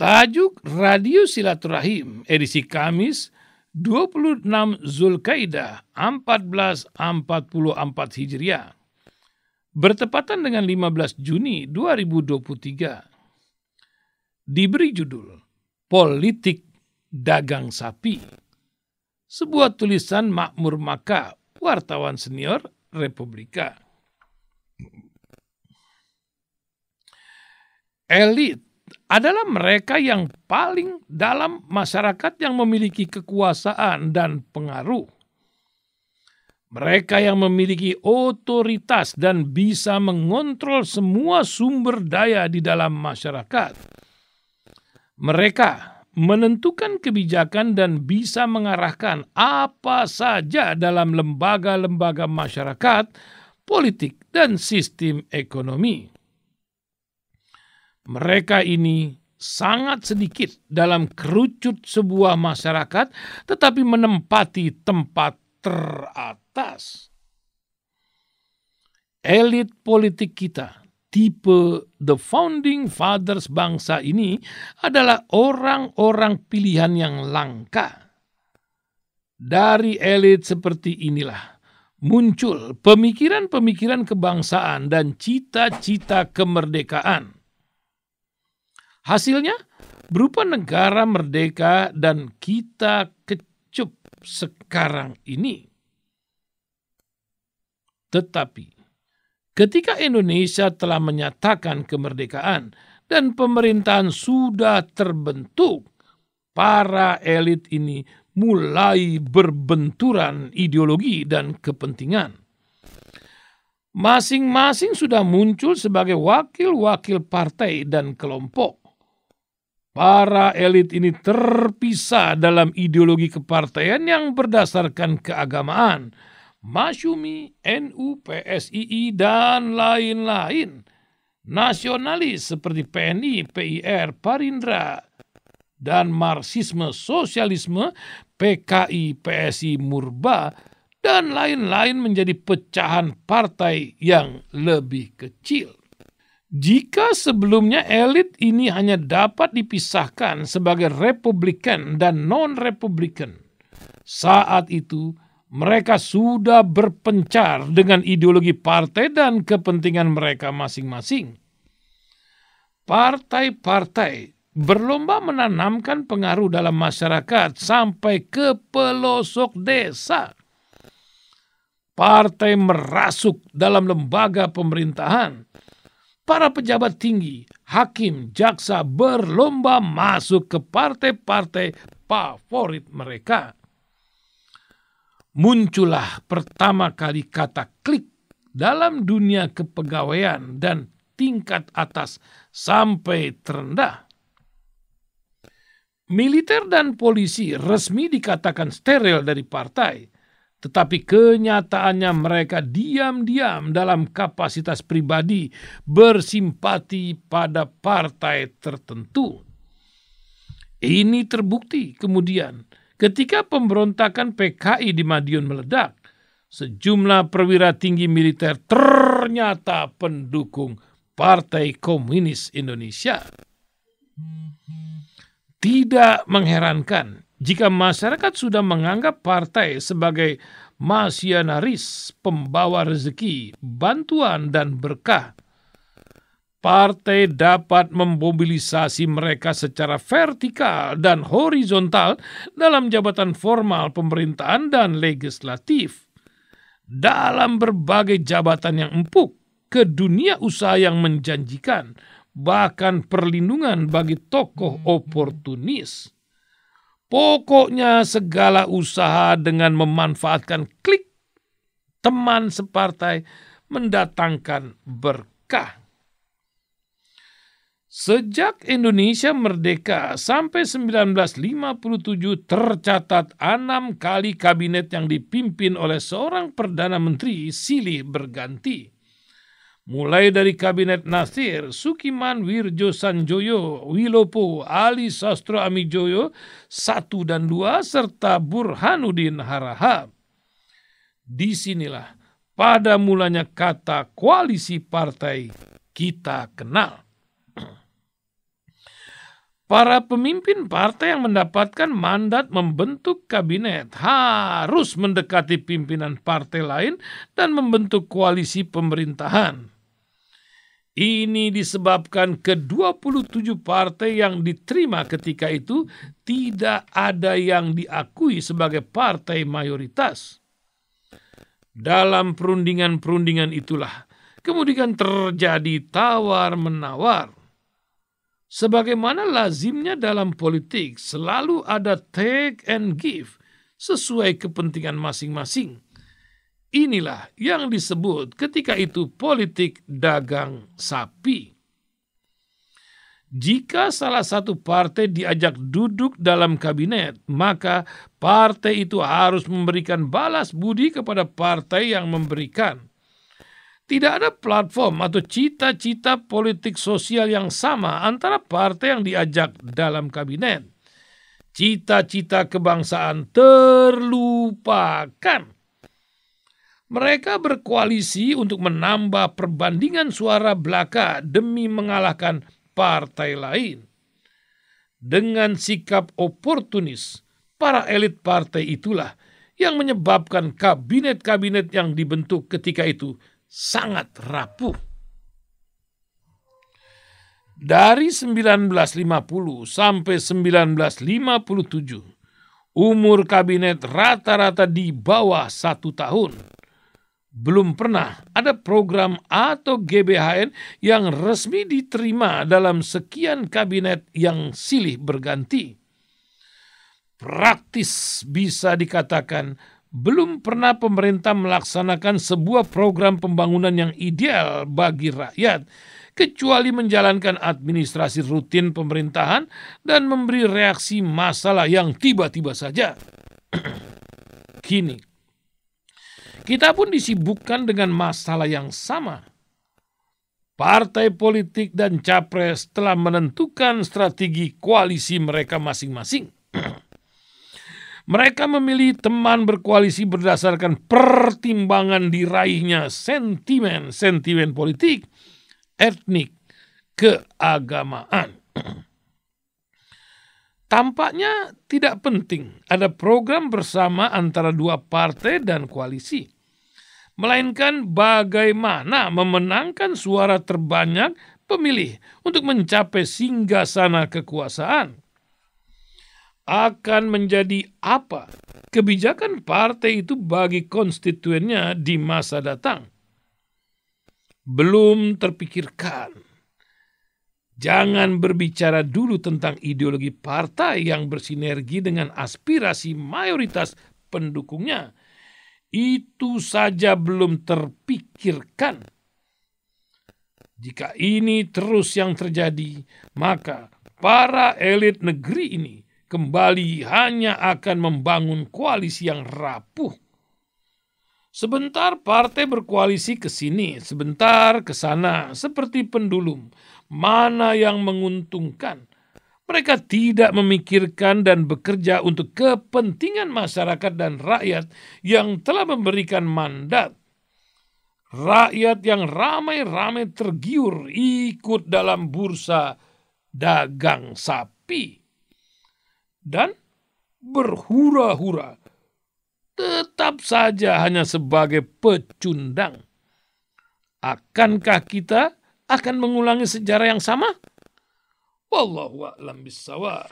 Tajuk Radio Silaturahim edisi Kamis 26 Zulkaidah 1444 Hijriah. Bertepatan dengan 15 Juni 2023 diberi judul Politik Dagang Sapi sebuah tulisan Makmur Maka wartawan senior Republika. Elit adalah mereka yang paling dalam masyarakat yang memiliki kekuasaan dan pengaruh. Mereka yang memiliki otoritas dan bisa mengontrol semua sumber daya di dalam masyarakat. Mereka menentukan kebijakan dan bisa mengarahkan apa saja dalam lembaga-lembaga masyarakat, politik, dan sistem ekonomi. Mereka ini sangat sedikit dalam kerucut sebuah masyarakat, tetapi menempati tempat teratas. Elit politik kita, tipe the founding fathers bangsa ini adalah orang-orang pilihan yang langka. Dari elit seperti inilah muncul pemikiran-pemikiran kebangsaan dan cita-cita kemerdekaan Hasilnya berupa negara merdeka dan kita kecup sekarang ini. Tetapi ketika Indonesia telah menyatakan kemerdekaan dan pemerintahan sudah terbentuk, para elit ini mulai berbenturan ideologi dan kepentingan. Masing-masing sudah muncul sebagai wakil-wakil partai dan kelompok. Para elit ini terpisah dalam ideologi kepartaian yang berdasarkan keagamaan, Masyumi, NU, PSII, dan lain-lain. Nasionalis seperti PNI, PIR, Parindra, dan Marxisme, Sosialisme, PKI, PSI, Murba, dan lain-lain menjadi pecahan partai yang lebih kecil. Jika sebelumnya elit ini hanya dapat dipisahkan sebagai Republikan dan non-Republikan, saat itu mereka sudah berpencar dengan ideologi partai dan kepentingan mereka masing-masing. Partai-partai berlomba menanamkan pengaruh dalam masyarakat sampai ke pelosok desa. Partai merasuk dalam lembaga pemerintahan para pejabat tinggi, hakim, jaksa berlomba masuk ke partai-partai favorit mereka. Muncullah pertama kali kata klik dalam dunia kepegawaian dan tingkat atas sampai terendah. Militer dan polisi resmi dikatakan steril dari partai tetapi kenyataannya mereka diam-diam dalam kapasitas pribadi bersimpati pada partai tertentu. Ini terbukti kemudian ketika pemberontakan PKI di Madiun meledak, sejumlah perwira tinggi militer ternyata pendukung Partai Komunis Indonesia. Tidak mengherankan jika masyarakat sudah menganggap partai sebagai masyanaris, pembawa rezeki, bantuan, dan berkah, partai dapat memobilisasi mereka secara vertikal dan horizontal dalam jabatan formal pemerintahan dan legislatif. Dalam berbagai jabatan yang empuk, ke dunia usaha yang menjanjikan, bahkan perlindungan bagi tokoh oportunis Pokoknya segala usaha dengan memanfaatkan klik teman separtai mendatangkan berkah. Sejak Indonesia merdeka sampai 1957 tercatat enam kali kabinet yang dipimpin oleh seorang Perdana Menteri silih berganti mulai dari Kabinet Nasir, Sukiman Wirjo Sanjoyo, Wilopo, Ali Sastro Amijoyo, satu dan dua, serta Burhanuddin Harahap. Di sinilah pada mulanya kata koalisi partai kita kenal. Para pemimpin partai yang mendapatkan mandat membentuk kabinet harus mendekati pimpinan partai lain dan membentuk koalisi pemerintahan. Ini disebabkan ke-27 partai yang diterima ketika itu tidak ada yang diakui sebagai partai mayoritas. Dalam perundingan-perundingan itulah kemudian terjadi tawar-menawar Sebagaimana lazimnya dalam politik, selalu ada take and give sesuai kepentingan masing-masing. Inilah yang disebut ketika itu politik dagang sapi. Jika salah satu partai diajak duduk dalam kabinet, maka partai itu harus memberikan balas budi kepada partai yang memberikan. Tidak ada platform atau cita-cita politik sosial yang sama antara partai yang diajak dalam kabinet. Cita-cita kebangsaan terlupakan. Mereka berkoalisi untuk menambah perbandingan suara belaka demi mengalahkan partai lain. Dengan sikap oportunis, para elit partai itulah yang menyebabkan kabinet-kabinet yang dibentuk ketika itu sangat rapuh. Dari 1950 sampai 1957, umur kabinet rata-rata di bawah satu tahun. Belum pernah ada program atau GBHN yang resmi diterima dalam sekian kabinet yang silih berganti. Praktis bisa dikatakan belum pernah pemerintah melaksanakan sebuah program pembangunan yang ideal bagi rakyat, kecuali menjalankan administrasi rutin pemerintahan dan memberi reaksi masalah yang tiba-tiba saja. Kini, kita pun disibukkan dengan masalah yang sama. Partai politik dan capres telah menentukan strategi koalisi mereka masing-masing. Mereka memilih teman berkoalisi berdasarkan pertimbangan diraihnya sentimen-sentimen politik, etnik, keagamaan. Tampaknya tidak penting ada program bersama antara dua partai dan koalisi, melainkan bagaimana memenangkan suara terbanyak pemilih untuk mencapai singgasana kekuasaan akan menjadi apa kebijakan partai itu bagi konstituennya di masa datang. Belum terpikirkan. Jangan berbicara dulu tentang ideologi partai yang bersinergi dengan aspirasi mayoritas pendukungnya. Itu saja belum terpikirkan. Jika ini terus yang terjadi, maka para elit negeri ini kembali hanya akan membangun koalisi yang rapuh. Sebentar partai berkoalisi ke sini, sebentar ke sana, seperti pendulum. Mana yang menguntungkan? Mereka tidak memikirkan dan bekerja untuk kepentingan masyarakat dan rakyat yang telah memberikan mandat. Rakyat yang ramai-ramai tergiur ikut dalam bursa dagang sapi dan berhura-hura tetap saja hanya sebagai pecundang. Akankah kita akan mengulangi sejarah yang sama? Wallahu a'lam bissawab.